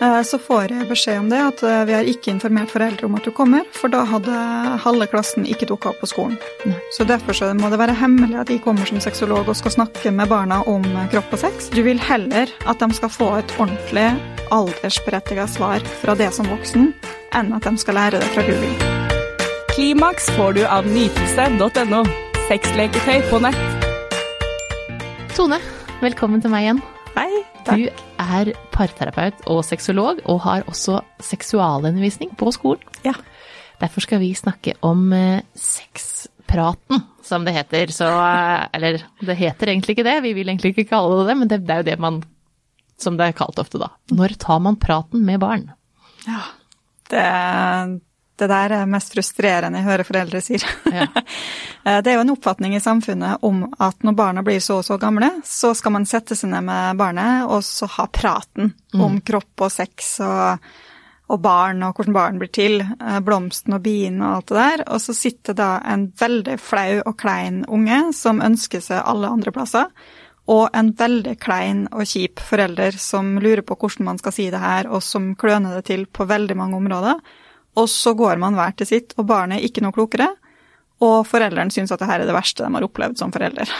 Eh, Så får jeg beskjed om det, at eh, vi har ikke informert foreldre om at du kommer, for da hadde halve klassen ikke dukka opp på skolen. Nei. Så derfor så må det være hemmelig at de kommer som sexolog og skal snakke med barna om eh, kropp og sex. Du vil heller at de skal få et ordentlig aldersberettiget svar fra det som voksen, enn at de skal lære det fra Google. Klimaks får du av nytelse.no. Sexleketøy på nett. Tone, velkommen til meg igjen. Hei, Du er parterapeut og sexolog, og har også seksualundervisning på skolen. Ja. Derfor skal vi snakke om eh, sexpraten, som det heter. Så, eh, eller det heter egentlig ikke det, vi vil egentlig ikke kalle det det, men det, det er jo det man som det er kalt ofte, da. Når tar man praten med barn? Ja. Det, det der er mest frustrerende jeg hører foreldre sier. Ja. Eh, Det er jo en oppfatning i samfunnet om at når barna blir så og så gamle, så skal man sette seg ned med barnet og så ha praten om kropp og sex og, og barn og hvordan barn blir til, eh, blomsten og bien og alt det der. Og så sitter da en veldig flau og klein unge som ønsker seg alle andre plasser. Og en veldig klein og kjip forelder som lurer på hvordan man skal si det her, og som kløner det til på veldig mange områder. Og så går man hver til sitt, og barnet er ikke noe klokere. Og foreldrene syns at det her er det verste de har opplevd som forelder.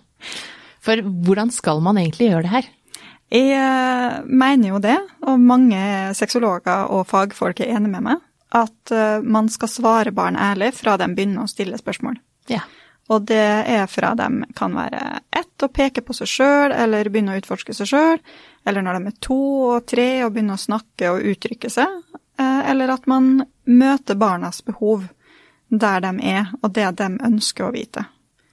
For hvordan skal man egentlig gjøre det her? Jeg eh, mener jo det, og mange sexologer og fagfolk er enig med meg, at eh, man skal svare barn ærlig fra de begynner å stille spørsmål. Ja. Og det er fra de kan være ett og peke på seg sjøl, eller begynne å utforske seg sjøl, eller når de er to og tre og begynner å snakke og uttrykke seg, eller at man møter barnas behov der de er, og det de ønsker å vite.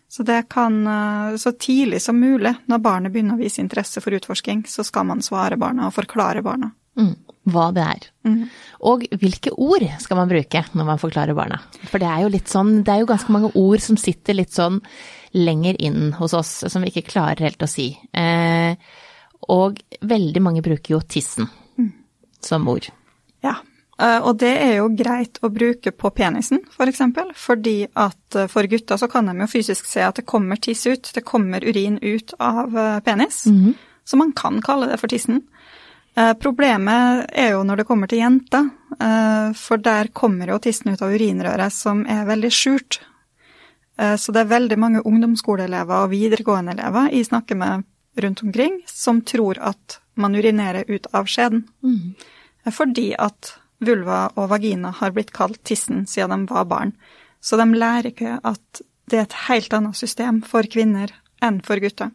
Så det kan eh, så tidlig som mulig, når barnet begynner å vise interesse for utforsking, så skal man svare barna og forklare barna. Mm, hva det er. Mm. Og hvilke ord skal man bruke når man forklarer barna? For det er jo litt sånn, det er jo ganske mange ord som sitter litt sånn lenger inn hos oss, som vi ikke klarer helt å si. Eh, og veldig mange bruker jo tissen som ord. Ja, og det er jo greit å bruke på penisen, for eksempel, fordi at eh, for gutter så kan de jo fysisk se at det kommer tiss ut, det kommer urin ut av eh, penis, så man kan kalle det for tissen. Eh, Problemet er jo når det kommer til jenter, eh, for der kommer jo tissen ut av urinrøret som er veldig skjult. Eh, Så det er veldig mange ungdomsskoleelever og videregående elever jeg snakker med rundt omkring, som tror at man urinerer ut av skjeden. Eh, Fordi at vulva og vagina har blitt kalt tissen siden de var barn. Så de lærer ikke at det er et helt annet system for kvinner enn for gutter.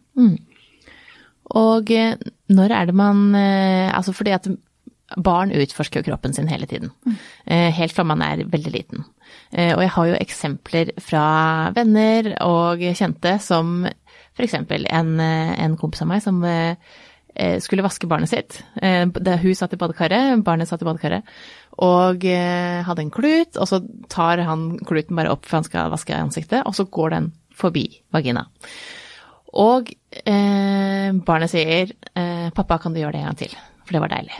Og eh, når er det man eh, Altså fordi at barn utforsker jo kroppen sin hele tiden. Mm. Helt fra man er veldig liten. Eh, Og jeg har jo eksempler fra venner og kjente som f.eks. En, eh, en kompis av meg som eh, eh, skulle vaske barnet sitt. Eh, Hun satt i badekaret, barnet satt i badekaret, og eh, hadde en klut, og så tar han kluten bare opp for han skal vaske ansiktet, og så går den forbi vagina. Og eh, barnet sier eh, 'pappa, kan du gjøre det en gang til?' For det var deilig.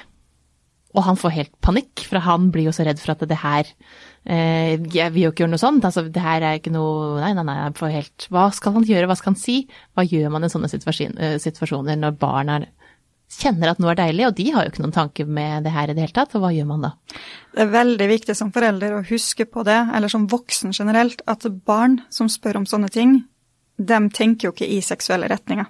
Og han får helt panikk, for han blir jo så redd for at det her eh, Jeg vil jo ikke gjøre noe sånt. Altså, det her er ikke noe Nei, nei, nei. Får helt Hva skal han gjøre? Hva skal han si? Hva gjør man i sånne eh, situasjoner når barn er, kjenner at noe er deilig, og de har jo ikke noen tanke med det her i det hele tatt, og hva gjør man da? Det er veldig viktig som forelder å huske på det, eller som voksen generelt, at barn som spør om sånne ting, de tenker jo ikke i seksuelle retninger.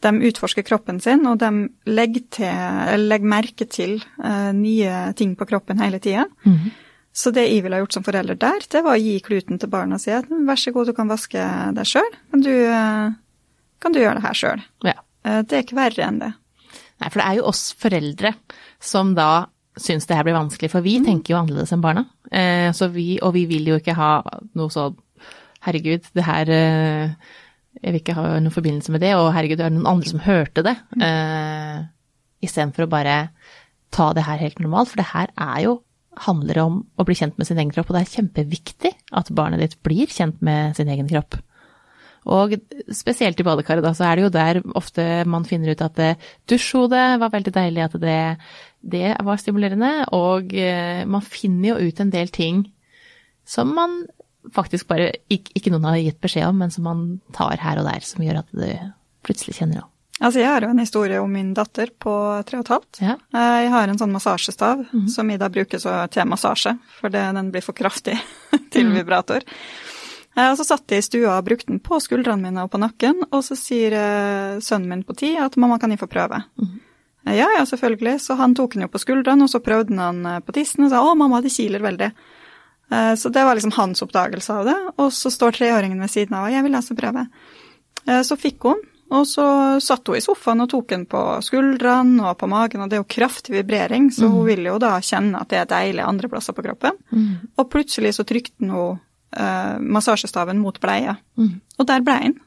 De utforsker kroppen sin, og de legger, til, eller legger merke til uh, nye ting på kroppen hele tida. Så det jeg ville ha gjort som forelder der, det var å gi kluten til barnet og si at vær så god, du kan vaske deg sjøl. Kan, du, eh, kan du gjøre det her sjøl? Ja. Det er ikke verre enn det. Nei, for det er jo oss foreldre som da syns det her blir vanskelig, for vi tenker jo annerledes enn barna. Eh, så vi, og vi vil jo ikke ha noe sånn herregud, det her eh, Jeg vil ikke ha noen forbindelse med det, og herregud, det er noen andre som hørte det. Eh, Istedenfor å bare ta det her helt normalt, for det her er jo handler om å bli kjent med sin egen kropp, og det er kjempeviktig at barnet ditt blir kjent med sin egen kropp. Og spesielt i badekaret, da, så er det jo der ofte man finner ut at eh, dusjhodet var veldig deilig, at det, det var stimulerende. Og eh, man finner jo ut en del ting som man faktisk bare ikke, ikke noen har gitt beskjed om, men som man tar her og der, som gjør at du plutselig kjenner opp. Altså, jeg har jo en historie om min datter på tre og et halvt. Ja. Eh, Jeg har en sånn massasjestav som Ida bruker så til massasje, for det, den blir for kraftig til vibrator. Eh, Og så satt jeg i stua og brukte den på skuldrene mine og på nakken, og så sier eh, sønnen min på ti at mamma, kan jeg få prøve? Mm. Ja, ja, selvfølgelig. Så han tok den jo på skuldrene, og så prøvde han den eh, på tissen og sa å, mamma, det kiler veldig. Eh, Så det var liksom hans oppdagelse av det. Og så står treåringen ved siden av, og jeg vil altså prøve. Eh, Så fikk hun, og så satt hun i sofaen og tok den på skuldrene og på magen, og det er jo kraftig vibrering, så hun vil jo da kjenne at det er deilig andre plasser på kroppen. Og plutselig så trykte hun eh, massasjestaven mot bleia, og der ble den.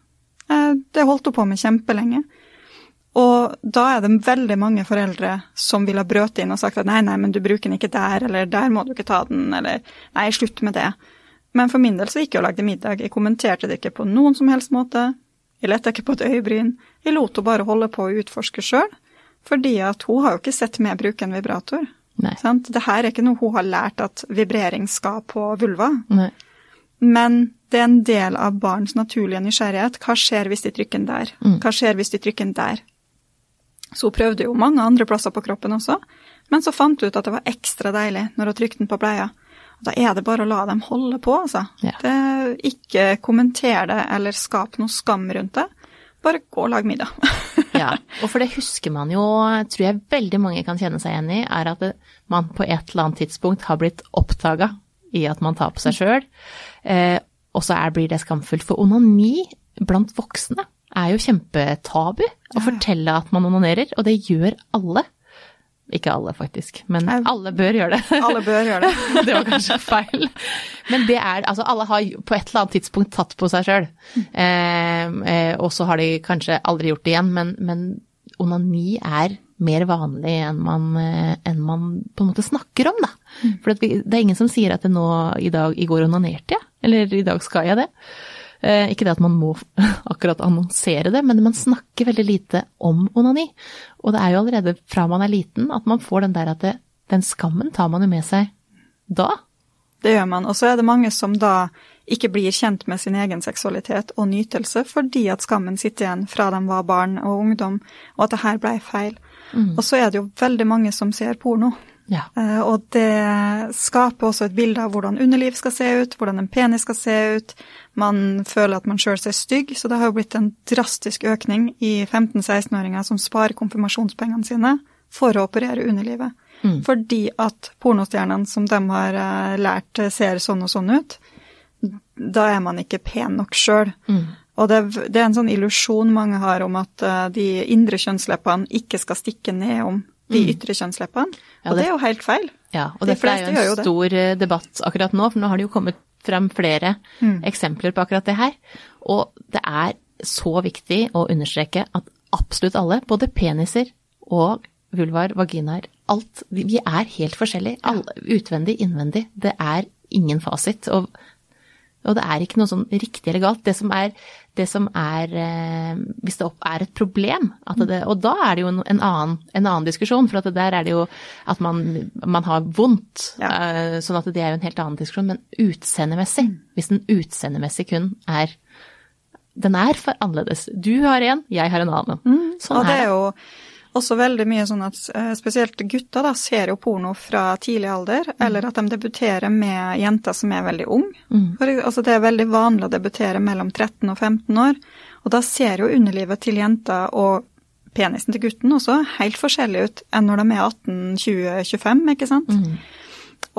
Eh, det holdt hun på med kjempelenge. Og da er det veldig mange foreldre som vil ha brøt inn og sagt at nei, nei, men du bruker den ikke der, eller der må du ikke ta den, eller nei, slutt med det. Men for min del så gikk jeg og lagde middag. Jeg kommenterte det ikke på noen som helst måte. Jeg lette ikke på et øyebryn. Jeg lot henne bare holde på å utforske sjøl. Fordi at hun har jo ikke sett meg bruke en vibrator. Nei. Sant? Det her er ikke noe hun har lært at vibrering skal på vulva. Nei. Men det er en del av barns naturlige nysgjerrighet. Hva skjer hvis de trykker den der? Hva skjer hvis de trykker den der? Så hun prøvde jo mange andre plasser på kroppen også, men så fant hun ut at det var ekstra deilig når hun trykte den på bleia. Og Da er det bare å la dem holde på, altså. Ja. Det, ikke kommenter det eller skap noe skam rundt det. Bare gå og lag middag. Ja, og for det husker man jo, tror jeg veldig mange kan kjenne seg igjen i, er at man på et eller annet tidspunkt har blitt oppdaga i at man tar på seg sjøl, eh, og så blir det skamfullt. For onani blant voksne er jo kjempetabu å fortelle at man onanerer, og det gjør alle. Ikke alle, faktisk, men alle bør gjøre det. Alle bør gjøre det. det var kanskje feil. Men det er, altså alle har på et eller annet tidspunkt tatt på seg sjøl. Eh, eh, og så har de kanskje aldri gjort det igjen, men, men onani er mer vanlig enn man, eh, enn man på en måte snakker om, da. For vi, det er ingen som sier at det nå i dag, i går onanerte jeg, eller i dag skal jeg det. Eh, ikke det at man må akkurat annonsere det, men man snakker veldig lite om onani. Og det er jo allerede fra man er liten at man får den der at det, den skammen tar man jo med seg da. Det gjør man. Og så er det mange som da ikke blir kjent med sin egen seksualitet og nytelse fordi at skammen sitter igjen fra de var barn og ungdom, og at det her blei feil. Og så er det jo veldig mange som ser porno. Ja. Eh, Og det skaper også et bilde av hvordan underliv skal se ut, hvordan en penis skal se ut. Man føler at man sjøl ser stygg, så det har jo blitt en drastisk økning i 15-16-åringer som sparer konfirmasjonspengene sine for å operere underlivet. Fordi at pornostjernene som de har eh, lært ser sånn og sånn ut, da er man ikke pen nok sjøl. Og det, det er en sånn illusjon mange har om at eh, de indre kjønnsleppene ikke skal stikke nedom de ytre kjønnsleppene. Ja, Og det- det er jo helt feil. Ja, og De dette er jo gjør jo en stor eh, debatt akkurat nå, for nå har det jo kommet frem flere eksempler på akkurat det her. Og det er så viktig å understreke at absolutt alle, både peniser og vulvar, vaginaer, alt, vi vi er helt forskjellige. Alle, utvendig, innvendig. Det er ingen fasit. Og, og det er ikke noe sånn riktig eller galt. Det som er, det som er eh, Hvis det opp er et problem, at det, og da er det jo en, en, annen, en annen diskusjon, for at det der er det jo at man, man har vondt. Ja. eh, sånn at det er jo en helt annen diskusjon. Men utseendemessig, hvis den utseendemessig kun er Den er for annerledes. Du har en, jeg har en annen. Sånn og det er jo også veldig mye sånn at eh, spesielt gutter da ser jo porno fra tidlig alder, eller at de debuterer med jenter som er veldig ung. For, altså, det er veldig vanlig å debutere mellom 13 og 15 år, og da ser jo underlivet til jenta og penisen til gutten også helt forskjellig ut enn når de er 18-20-25, ikke sant?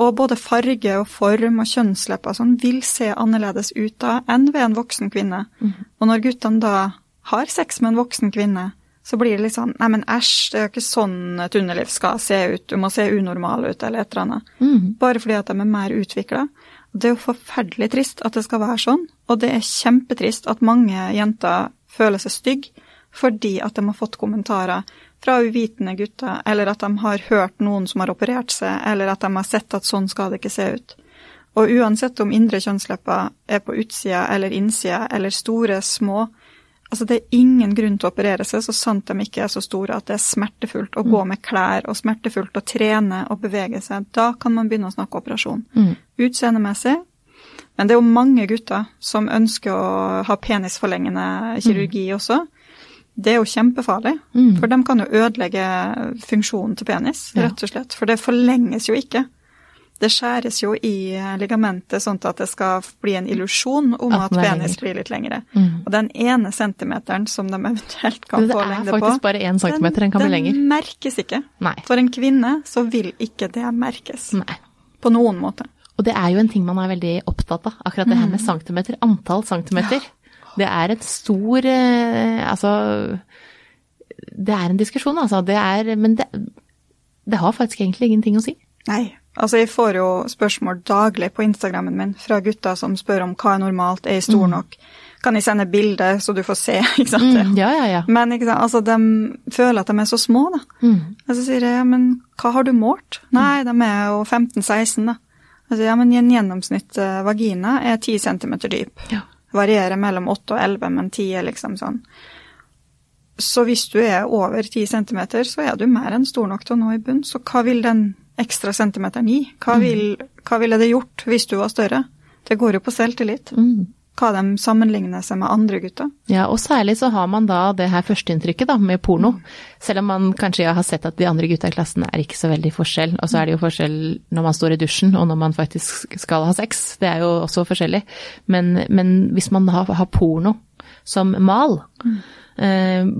Og både farge og form og kjønnslepper sånn vil se annerledes ut da enn ved en voksen kvinne. Og når guttene da har sex med en voksen kvinne, så blir det litt sånn Nei, men æsj, det er jo ikke sånn et underliv skal se ut. Du må se unormal ut, eller et eller annet. Bare fordi at de er mer utvikla. Det er jo forferdelig trist at det skal være sånn, og det er kjempetrist at mange jenter føler seg stygge fordi at de har fått kommentarer fra uvitende gutter, eller at de har hørt noen som har operert seg, eller at de har sett at sånn skal det ikke se ut. Og uansett om indre kjønnslepper er på utsida eller innsida, eller store, små, altså det er ingen grunn til å operere seg så sant de ikke er så store at det er smertefullt å gå med klær, og smertefullt å trene og bevege seg. Da kan man begynne å snakke operasjon. Utseendemessig. Men det er jo mange gutter som ønsker å ha penisforlengende kirurgi også. Det er jo kjempefarlig, Mm. for de kan jo ødelegge funksjonen til penis, rett og slett. For det forlenges jo ikke. Det skjæres jo i ligamentet sånn at det skal bli en illusjon om At at, er penis lenger. blir litt lengre. Mm. Og den ene centimeteren som de eventuelt kan Det få er lengde faktisk på, bare én centimeter den kan bli lenger. den merkes ikke. Nei. For en kvinne så vil ikke det merkes. Nei. På noen måte. Og det er jo en ting man er veldig opptatt av, akkurat det her Mm. med centimeter, antall centimeter. Det er et stor eh, Altså, det er en diskusjon, altså. Det er Men det, det har faktisk egentlig ingenting å si. Nei. Altså, jeg får jo spørsmål daglig på Instagrammen min fra gutter som spør om hva er normalt, er jeg stor nok? Kan jeg sende bilde så du får se? ikke sant? Mm, ja, ja, ja. Men ikke sant? Altså, de føler at de er så små, da. Mm. Og så sier jeg, ja, men hva har du målt? Nei, de er jo 15-16, da. Altså, ja, men en gjennomsnitt eh, vagina er 10 cm dyp. Ja. Varierer mellom 8 og 11, men 10 er liksom sånn. Så hvis du er over 10 cm, så er du mer enn stor nok til å nå i bunn. Så hva vil den ekstra centimeteren gi? Hva, vil, hva ville det gjort hvis du var større? Det går jo på selvtillit. Mm. Hva de sammenligner seg med andre gutter. Ja, og særlig så har man da det her førsteinntrykket da, med porno. Selv om man kanskje har sett at de andre gutta i klassen er ikke så veldig forskjell. Og så er det jo forskjell når man står i dusjen og når man faktisk skal ha sex. Det er jo også forskjellig. Men, men hvis man har, har porno som mal, eh,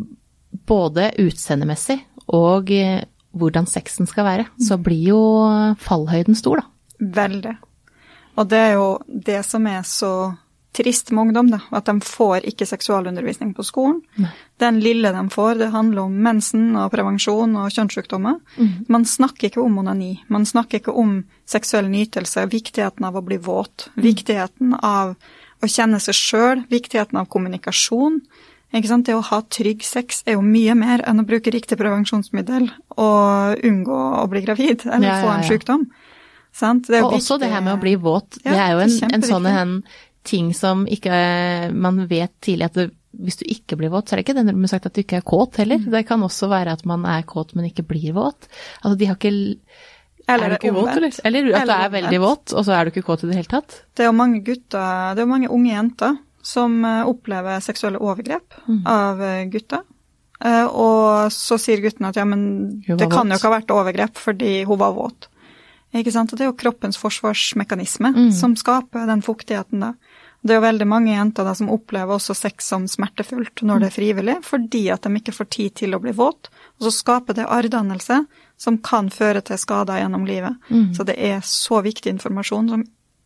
både utseendemessig og eh, hvordan sexen skal være, så blir jo fallhøyden stor, da. Veldig. Og det er jo det som er så trist med ungdom, da. At de får ikke seksualundervisning på skolen. Nei. Den lille de får, det handler om mensen og prevensjon og kjønnssykdommer. Mm. Man snakker ikke om onani. Man snakker ikke om seksuell nytelse, viktigheten av å bli våt, Mm. viktigheten av å kjenne seg sjøl, viktigheten av kommunikasjon. Det å ha trygg sex er jo mye mer enn å bruke riktig prevensjonsmiddel og unngå å bli gravid eller Ja, ja, få en sykdom. Sant? Og også det her med å bli våt. Ja, det er jo en, en sånn en ting som ikke man vet tidlig at det, hvis du ikke blir våt, så er det ikke det med sagt at du ikke er kåt heller. Mm. Det kan også være at man er kåt, men ikke blir våt. Altså de har ikke Eller Er du ikke våt, eller? Eller at du er veldig våt, og så er du ikke kåt i det hele tatt. Det er jo mange gutter, det er jo mange unge jenter som eh, opplever seksuelle overgrep Mm. av gutta. gutter. Eh, Og så sier gutten at ja, men det kan jo ikke ha vært overgrep fordi hun var våt. Ikke sant? Og det er jo kroppens forsvarsmekanisme Mm. som skaper den fuktigheten da. Det er jo veldig mange jenter da som opplever også sex som smertefullt når det er frivillig, fordi at de ikke får tid til å bli våt. Og så skaper det arrdannelse som kan føre til skader gjennom livet. Mm. Så det er så viktig informasjon som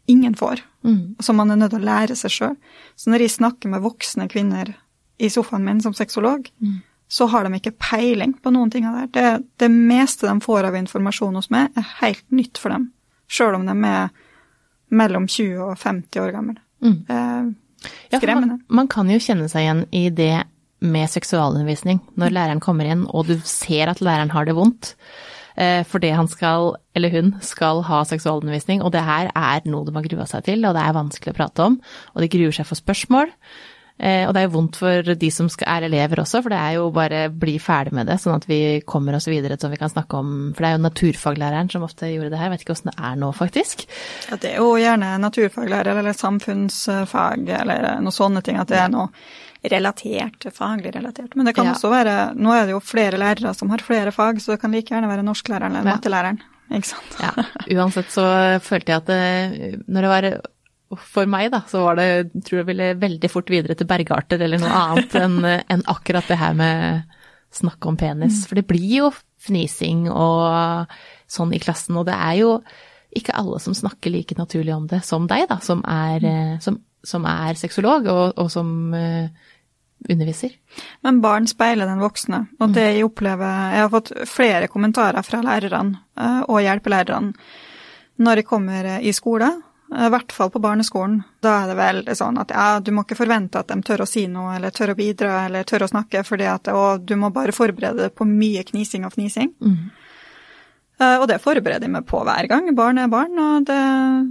ingen får Mm. som man er nødt til å lære seg sjøl. Så når jeg snakker med voksne kvinner i sofaen min som sexolog, Mm. så har de ikke peiling på noen ting av det. det. Det meste de får av informasjon hos meg, er helt nytt for dem. Sjøl om de er mellom 20 og 50 år gamle. Mm. Eh, skremmende. Ja, man, man kan jo kjenne seg igjen i det med seksualundervisning, når læreren kommer inn og du ser at læreren har det vondt. Eh, Fordi han skal, eller hun, skal ha seksualundervisning, og det her er noe de har grua seg til, og det er vanskelig å prate om, og de gruer seg for spørsmål. Eh, Og det er jo vondt for de som er elever også, for det er jo bare bli ferdig med det, sånn at vi kommer oss videre sånn vi kan snakke om For det er jo naturfaglæreren som ofte gjorde det her, vet ikke åssen det er nå, faktisk. Ja, det er jo gjerne naturfaglærer eller samfunnsfag eller noe sånne ting, at det er noe relatert, faglig relatert. Men det kan Ja. også være Nå er det jo flere lærere som har flere fag, så det kan like gjerne være norsklæreren eller Ja. mattelæreren. Ikke sant? Ja, uansett så følte jeg at det, når det var for meg, da, så var det, tror jeg ville veldig fort videre til bergarter eller noe annet enn en akkurat det her med snakke om penis. For det blir jo fnising og sånn i klassen, og det er jo ikke alle som snakker like naturlig om det som deg, da, som er, eh, som, som er sexolog og, og som uh, underviser. Men barn speiler den voksne, og det jeg opplever Jeg har fått flere kommentarer fra lærerne uh, og hjelpelærerne når jeg kommer eh, i skole, i hvert fall på barneskolen. Da er det veldig sånn at ja, du må ikke forvente at de tør å si noe, eller tør å bidra, eller tør å snakke, fordi at å, du må bare forberede deg på mye knising og fnising. Mm. Og det forbereder jeg meg på hver gang. Barn er barn, og det,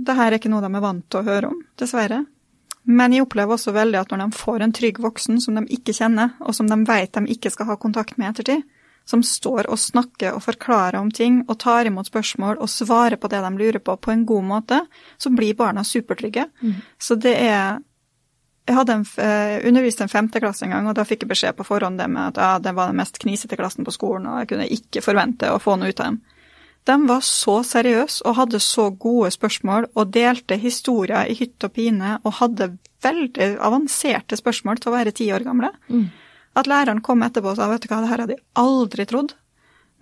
det her er ikke noe de er vant til å høre om, dessverre. Men jeg opplever også veldig at når de får en trygg voksen som de ikke kjenner, og som de vet de ikke skal ha kontakt med i ettertid, som står og snakker og forklarer om ting og tar imot spørsmål og svarer på det de lurer på, på en god måte, så blir barna supertrygge. Så det er jeg hadde en, uh, undervist en femteklasse en gang, og da fikk jeg beskjed på forhånd det med at ja, det var den mest knisete klassen på skolen, og jeg kunne ikke forvente å få noe ut av dem. De var så seriøse og hadde så gode spørsmål og delte historier i hytt og pine og hadde veldig avanserte spørsmål til å være ti år gamle. Mm. At læreren kom etterpå og sa vet du hva, det her hadde jeg aldri trodd.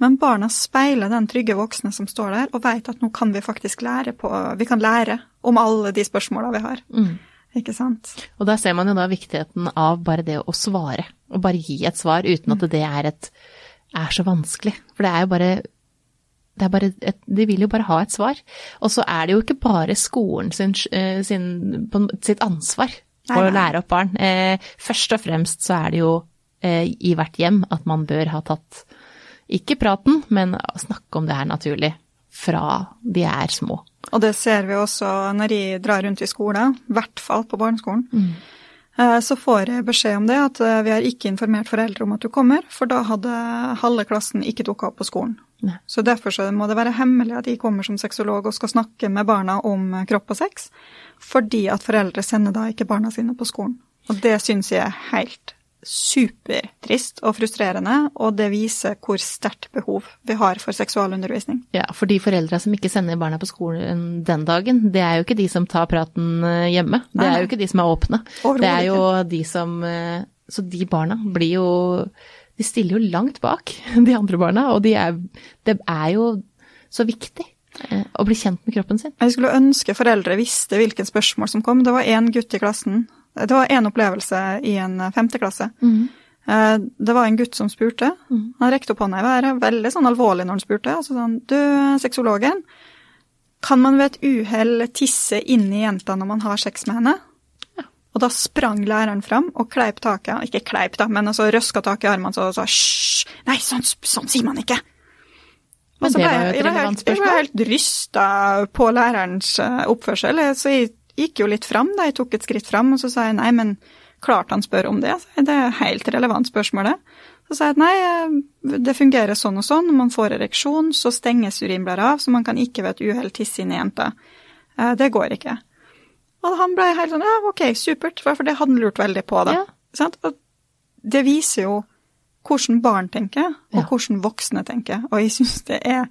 Men barna speiler den trygge voksne som står der, og vet at nå kan vi faktisk lære på Vi kan lære om alle de spørsmåla vi har. Mm. Ikke sant? Og da ser man jo da viktigheten av bare det å svare, og bare gi et svar uten at det er, et, er så vanskelig. For det er jo bare det er bare de vil jo bare ha et svar. Og så er det jo ikke bare skolen sin, eh, sin, sitt ansvar for å lære opp barn. Eh, først og fremst så er det jo eh, i hvert hjem at man bør ha tatt ikke praten, men snakke om det her naturlig fra de er små. Og det ser vi også når de drar rundt i skolen, i hvert fall på barneskolen. Mm. Eh, så får jeg beskjed om det, at eh, vi har ikke informert foreldre om at du kommer, for da hadde halve klassen ikke dukka opp på skolen. Nei. Så derfor så må det være hemmelig at de kommer som sexolog og skal snakke med barna om eh, kropp og sex, fordi at foreldre sender da ikke barna sine på skolen. Og det syns jeg er helt supertrist og frustrerende, og det viser hvor sterkt behov vi har for seksualundervisning. Ja, for de foreldra som ikke sender barna på skolen den dagen, det er jo ikke de som tar praten eh, hjemme. Det er jo ikke de som er åpne. Det er jo de som eh, Så de barna blir jo De stiller jo langt bak de andre barna, og de er, det er jo så viktig eh, å bli kjent med kroppen sin. Jeg skulle ønske foreldre visste hvilke spørsmål som kom. Det var én gutt i klassen det var én opplevelse i en eh, femteklasse. Mm. Eh, det var en gutt som spurte. Han rekte opp hånda i været, veldig sånn alvorlig når han spurte. Altså sånn Du, sexologen, kan man ved et uhell tisse inn i jenta når man har sex med henne? Ja. Og da sprang læreren fram og kleip taket, ikke kleip da, men altså røska taket i armene og sa hysj, nei, sånn, sånn, sier man ikke. Men det var jo et relevant spørsmål. Jeg var helt rysta på lærerens eh, oppførsel. så jeg gikk jo litt fram, da. Jeg tok et skritt fram, og så sa jeg nei, men klart han spør om det. Det er helt relevant spørsmål, det. Så sa jeg at nei, eh, det fungerer sånn og sånn. Når man får ereksjon, så stenges urinblæra av, så man kan ikke ved et uhell tisse inn i jenta. Eh, det går ikke. Og han ble helt sånn ja, ok, supert, for det hadde han lurt veldig på, da. Ja. Det viser jo hvordan barn tenker, og hvordan voksne tenker. Og jeg syns det er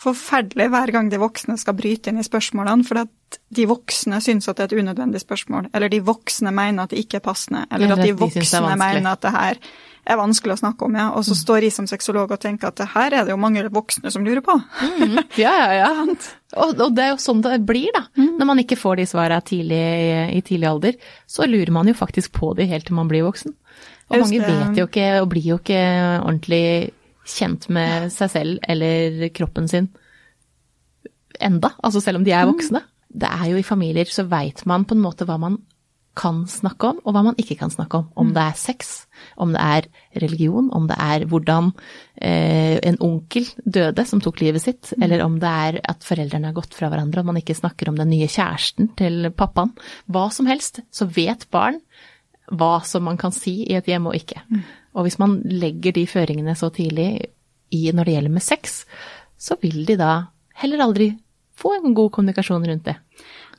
forferdelig hver gang de voksne skal bryte inn i spørsmålene, for at de voksne syns at det er et unødvendig spørsmål, eller de voksne mener at det ikke er passende, eller at de voksne mener at det her er vanskelig å snakke om, ja. Og så mm. står jeg som sexolog og tenker at det her er det jo mange voksne som lurer på. Mm. Ja, ja, ja. Og, og, det er jo sånn det blir, da. Mm. Når man ikke får de svarene tidlig, i tidlig alder, så lurer man jo faktisk på de helt til man blir voksen. Og mange vet jo ikke, og blir jo ikke ordentlig kjent med seg selv eller kroppen sin enda, altså selv om de er mm. voksne. Det er jo i familier så veit man på en måte hva man kan snakke om, og hva man ikke kan snakke om. Om mm. det er sex, om det er religion, om det er hvordan eh, en onkel døde som tok livet sitt, mm. eller om det er at foreldrene har gått fra hverandre, og man ikke snakker om den nye kjæresten til pappaen. Hva som helst, så vet barn hva som man kan si i et hjem og ikke. Mm. Og hvis man legger de føringene så tidlig i når det gjelder med sex, så vil de da heller aldri få en god kommunikasjon rundt det.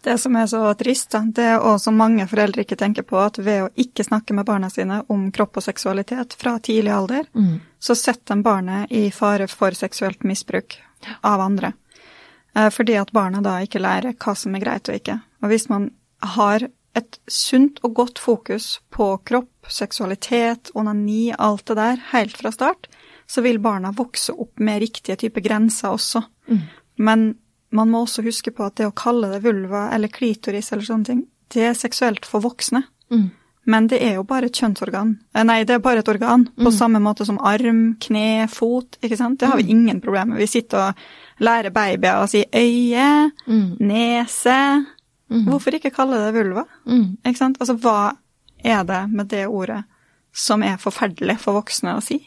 Det som er så trist, det er også mange foreldre ikke tenker på, at ved å ikke snakke med barna sine om kropp og seksualitet fra tidlig alder, mm. så setter de barnet i fare for seksuelt misbruk av andre. Eh, fordi at barna da ikke lærer hva som er greit og ikke. Og hvis man har et sunt og godt fokus på kropp, seksualitet, onani, alt det der, helt fra start, så vil barna vokse opp med riktige typer grenser også. Mm. Men man må også huske på at det å kalle det vulva eller klitoris eller sånne ting, det er seksuelt for voksne. Mm. Men det er jo bare et kjønnsorgan. Eh, nei, det er bare et organ. Mm. På samme måte som arm, kne, fot. ikke sant? Det har vi mm. ingen problemer med. Vi sitter og lærer babyer å si øye, mm. nese, Mm. Hvorfor ikke kalle det vulva? Mm. Ikke sant? Altså, hva er det med det ordet som er forferdelig for voksne å si?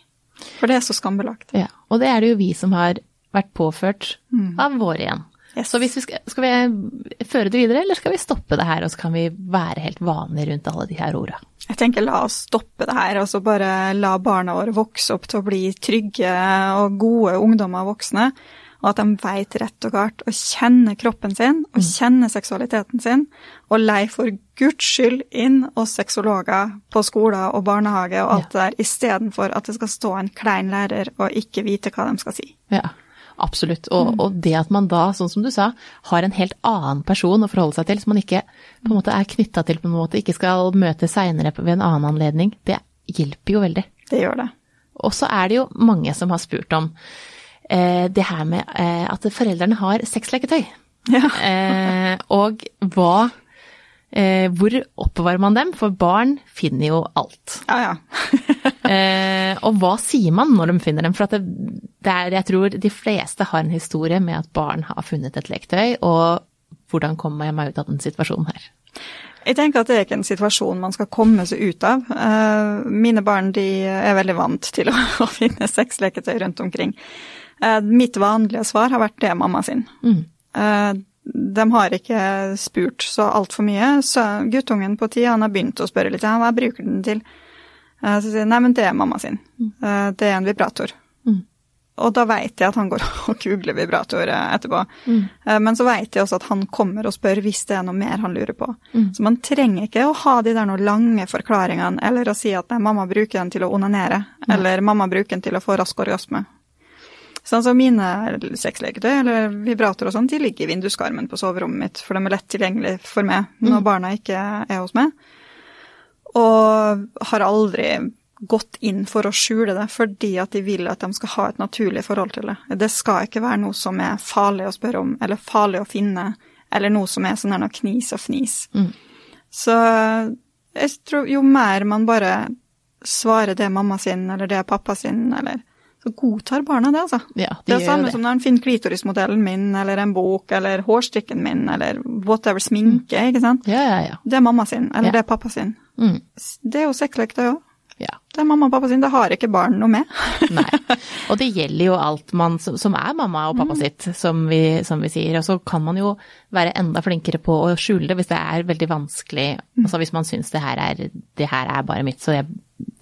For det er så skambelagt. Ja, og det er det jo vi som har vært påført mm. av våre igjen. Yes. Så vi skal, skal, vi føre det videre, eller skal vi stoppe det her, og så kan vi være helt vanlige rundt alle de her orda? Jeg tenker la oss stoppe det her, og så bare la barna våre vokse opp til å bli trygge og gode ungdommer og voksne. Og at de vet rett og galt og kjenner kroppen sin og kjenner seksualiteten sin, og lei for guds skyld inn hos sexologer på skoler og barnehage og alt det der, istedenfor at det skal stå en klein lærer og ikke vite hva de skal si. Ja. Absolutt. Og, og, det at man da, sånn som du sa, har en helt annen person å forholde seg til, som man ikke på en måte er knytta til på en måte, ikke skal møte seinere ved en annen anledning, det hjelper jo veldig. Det gjør det. Og så er det jo mange som har spurt om det her med eh, at foreldrene har sexleketøy. Ja. eh, og hva eh, Hvor oppbevarer man dem? For barn finner jo alt. Ja, ja. Eh, og hva sier man når de finner dem? For det, det er, jeg tror de fleste har en historie med at barn har funnet et leketøy, og hvordan kommer jeg meg ut av den situasjonen her? Jeg tenker at det er ikke en situasjon man skal komme seg ut av. Mine barn de er veldig vant til å finne sexleketøy rundt omkring. Uh, mitt vanlige svar har vært det mamma sin. Mm. Uh, de har ikke spurt så altfor mye, så guttungen på ti han har begynt å spørre litt. Hva bruker den til? Så sier jeg nei, men det er mamma sin. Det er en vibrator. Mm. Og da vet jeg at han går og googler vibrator etterpå. Mm. Men så vet jeg også at han kommer og spør hvis det er noe mer han lurer på. Mm. Så man trenger ikke å ha de der noen lange forklaringene, eller å si at nei, mamma bruker den til å onanere, eller mamma bruker den til å få rask orgasme. Sånn som mine sexleketøy eller vibrator og sånn, de ligger i vinduskarmen på soverommet mitt, for de er lett tilgjengelig for meg når Mm. barna ikke er hos meg. Og har aldri gått inn for å skjule det, fordi at de vil at de skal ha et naturlig forhold til det. Det skal ikke være noe som er farlig å spørre om, eller farlig å finne, eller noe som er sånn her noe knis og fnis. Mm. Så jeg tror jo mer man bare svarer det mamma sin, eller det pappa sin, eller så godtar barna det, altså. Ja, de Det er samme det. som når han finner klitorismodellen min, eller en bok, eller hårstrikken min, eller whatever sminke, ikke sant. Ja, ja, ja. Det er mamma sin, eller det er pappa sin. Mm. Det er jo sexleketøy òg. ja. Det er mamma og pappa sin, det har ikke barn noe med. Nei. Og det gjelder jo alt man, som er mamma og pappa sitt, som vi, som vi sier. Og så kan man jo være enda flinkere på å skjule det hvis det er veldig vanskelig. Altså hvis man syns det her er, det her er bare mitt, så jeg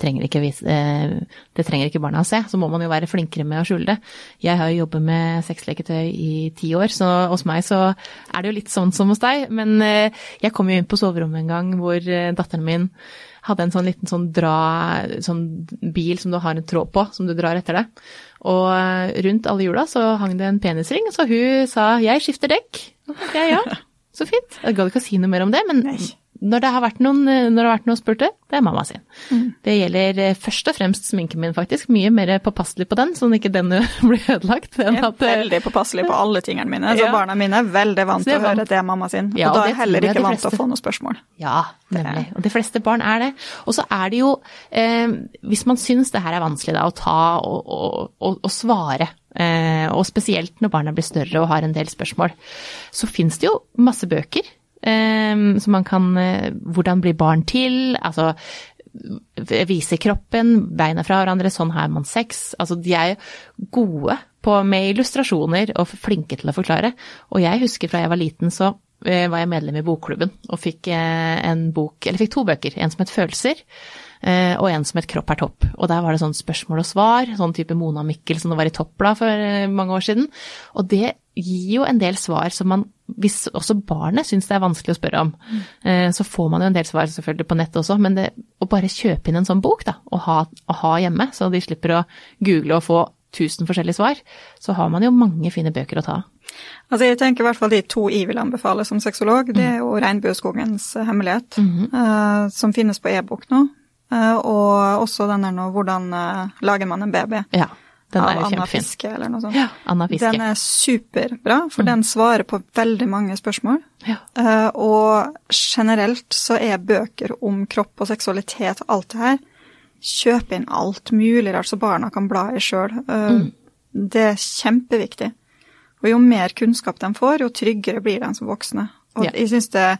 trenger ikke vise, eh, det trenger ikke barna å se. Så må man jo være flinkere med å skjule det. Jeg har jo jobbet med sexleketøy i ti år, så hos meg så er det jo litt sånn som hos deg. Men eh, jeg kom jo inn på soverommet en gang hvor eh, datteren min hadde en sånn liten sånn dra, sånn bil som du har en tråd på, som du drar etter deg. Og rundt alle hjula så hang det en penisring, så hun sa 'jeg skifter dekk'. Jeg ja, så fint. Jeg gadd ikke å si noe mer om det, men Nei. Når det har vært noen, eh, når vært noen spurte, det er mamma sin. Det gjelder eh, først og fremst sminken min, faktisk. Mye mer påpasselig på den, sånn at ikke den blir ødelagt. Jeg er at, eh, veldig påpasselig på alle tingene mine, så Ja. barna mine er veldig vant til å høre at det er mamma sin. Ja, og da er jeg heller ikke vant til å få noe spørsmål. Ja, nemlig. Og de fleste barn er det. Og så er det jo, eh, hvis man syns det her er vanskelig da, å ta og, og, og, svare, eh, og spesielt når barna blir større og har en del spørsmål, så fins det jo masse bøker. Eh, så man kan eh, Hvordan blir barn til? Altså vise kroppen, beina fra hverandre, sånn har man sex. Altså de er gode på, med illustrasjoner og flinke til å forklare. Og jeg husker fra jeg var liten så eh, var jeg medlem i bokklubben og fikk eh, en bok, eller fikk to bøker. En som het Følelser, og en som het Kropp er topp. Og der var det sånn spørsmål og svar, sånn type Mona Mikkel som det var i Toppblad for mange år siden. Og det gir jo en del svar som man, hvis også barnet syns det er vanskelig å spørre om, eh, så får man jo en del svar selvfølgelig på nett også, men det, å bare kjøpe inn en sånn bok da, og ha, å ha hjemme, så de slipper å google og få tusen forskjellige svar, så har man jo mange fine bøker å ta av. Altså jeg tenker i hvert fall de to jeg vil anbefale som sexolog, det er jo Regnbueskogens hemmelighet, eh, som finnes på e-bok nå. Eh, og også den der nå, hvordan eh, lager man en baby Ja, den av Anna. Fiske eller noe sånt. Ja, Anna Fiske. Den er superbra, for den svarer på veldig mange spørsmål. Ja. Uh, og generelt så er bøker om kropp og seksualitet og alt det her Kjøp inn alt mulig rart så barna kan bla i sjøl. Det er kjempeviktig. Og jo mer kunnskap de får, jo tryggere blir de som voksne. Og Ja. jeg syns det er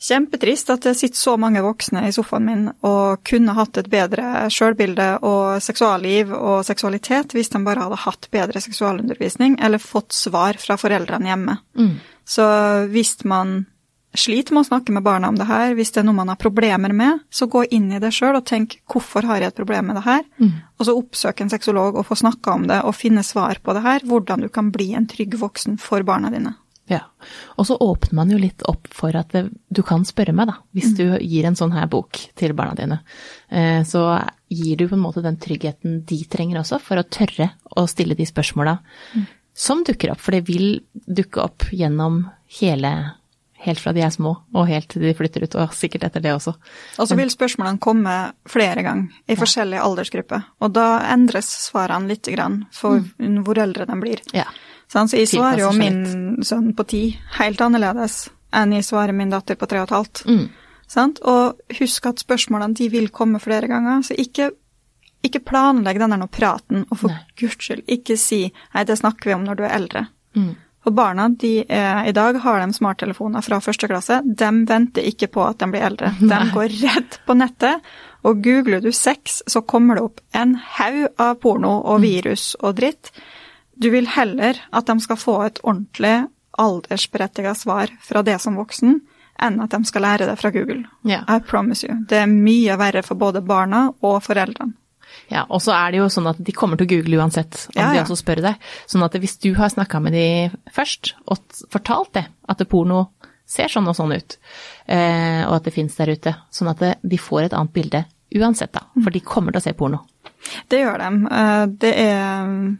kjempetrist at det sitter så mange voksne i sofaen min og kunne hatt et bedre sjølbilde og seksualliv og seksualitet hvis de bare hadde hatt bedre seksualundervisning eller fått svar fra foreldrene hjemme. Mm. Så hvis man sliter med å snakke med barna om det her, hvis det er noe man har problemer med, så gå inn i det sjøl og tenk hvorfor har jeg et problem med det her, Mm. og så oppsøk en sexolog og få snakka om det og finne svar på det her, hvordan du kan bli en trygg voksen for barna dine. Ja. Og så åpner man jo litt opp for at du kan spørre meg, da. Hvis du gir en sånn her bok til barna dine. Eh, så gir du på en måte den tryggheten de trenger også, for å tørre å stille de spørsmåla som dukker opp. For det vil dukke opp gjennom hele Helt fra de er små og helt til de flytter ut, og sikkert etter det også. Og så vil spørsmålene komme flere ganger i forskjellige aldersgrupper, og da endres svarene litt grann for hvor eldre de blir. Ja. Så jeg svarer jo min sønn på ti helt annerledes enn jeg svarer min datter på tre og et halvt. Mm. Sant? Og husk at spørsmålene de vil komme flere ganger, så ikke, ikke planlegg den der nå praten, og for guds skyld, ikke si 'nei, det snakker vi om når du er eldre'. Mm. For barna de er, i dag har de smarttelefoner fra første klasse. De venter ikke på at de blir eldre. De Nei. går rett på nettet, og googler du sex, så kommer det opp en haug av porno og virus og dritt. Du vil heller at de skal få et ordentlig aldersberettiget svar fra det som voksen, enn at de skal lære det fra Google. Yeah. I promise you. Det er mye verre for både barna og foreldrene. Ja, og så er det jo sånn at de kommer til å google uansett om Ja, de ja. også spør deg. Sånn at hvis du har snakka med de først og fortalt det, at det porno ser sånn og sånn ut, eh, og at det fins der ute, sånn at de får et annet bilde uansett, da. For de kommer til å se porno. Det gjør de. Eh, Det er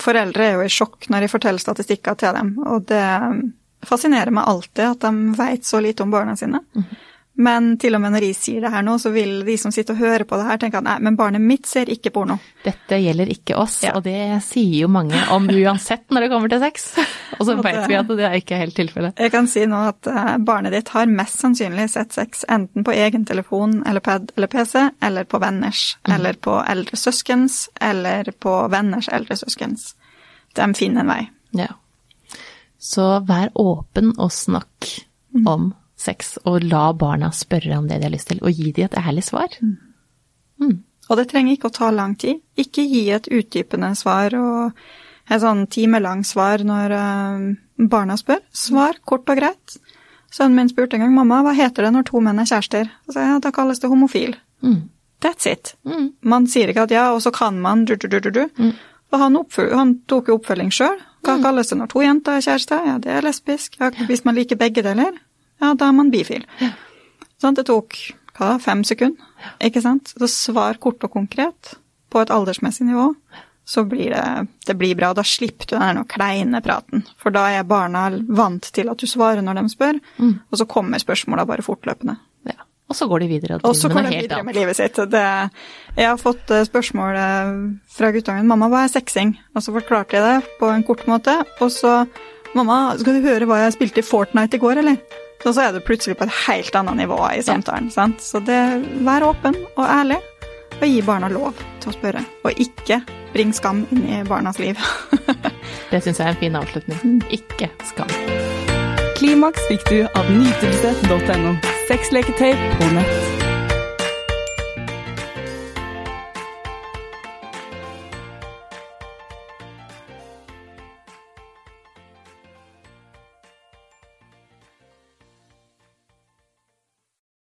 Foreldre er jo i sjokk når jeg forteller statistikker til dem, og det fascinerer meg alltid at de vet så lite om barna sine. Men til og med når jeg sier det her nå, så vil de som sitter og hører på det her, tenke at nei, men barnet mitt ser ikke porno. Dette gjelder ikke oss, Ja. og det sier jo mange om uansett når det kommer til sex. Og så vet vi at det er ikke helt tilfellet. Jeg kan si nå at eh, barnet ditt har mest sannsynlig sett sex enten på egen telefon eller pad eller PC, eller på venners, eller på eldre søskens, eller på venners eldre søskens. De finner en vei. Ja. Så vær åpen og snakk om sex, og la barna spørre om det de har lyst til, og gi dem et ærlig svar. Og det trenger ikke å ta lang tid. Ikke gi et utdypende svar og et sånn timelangt svar når eh, barna spør. Svar kort og greit. Sønnen min spurte en gang mamma, hva heter det når to menn er kjærester? Så sa ja, da kalles det homofil. Mm. That's it. Mm. Man sier ikke at ja, og så kan man du, du, du, du, du. Og han, han tok jo oppfølging sjøl. Hva kalles det når to jenter er kjærester? Ja, det er lesbisk. Ja, hvis man liker begge deler, ja, da er man bifil. Sånn, det tok hva fem sekunder, ikke sant? Så svar kort og konkret på et aldersmessig nivå, så blir det, det blir bra. Da slipper du den kleine praten, for da er barna vant til at du svarer når de spør, og så kommer spørsmåla bare fortløpende. Ja. Og så går de videre og så driver går med de noe helt videre med livet sitt. Det, jeg har fått eh, spørsmål eh, fra guttungen 'Mamma, hva er sexing?' Og så forklarte jeg det på en kort måte. Og så 'Mamma, skal du høre hva jeg spilte i Fortnite i går, eller?' Og så er du plutselig på et helt annet nivå i samtalen. sant? Så det, vær åpen og ærlig, og gi barna lov til å spørre. Og ikke bring skam inn i barnas liv. Det syns jeg er en fin avslutning. Ikke skam. Klimaks fikk du av nytelse.no. Sexleketøy på nett.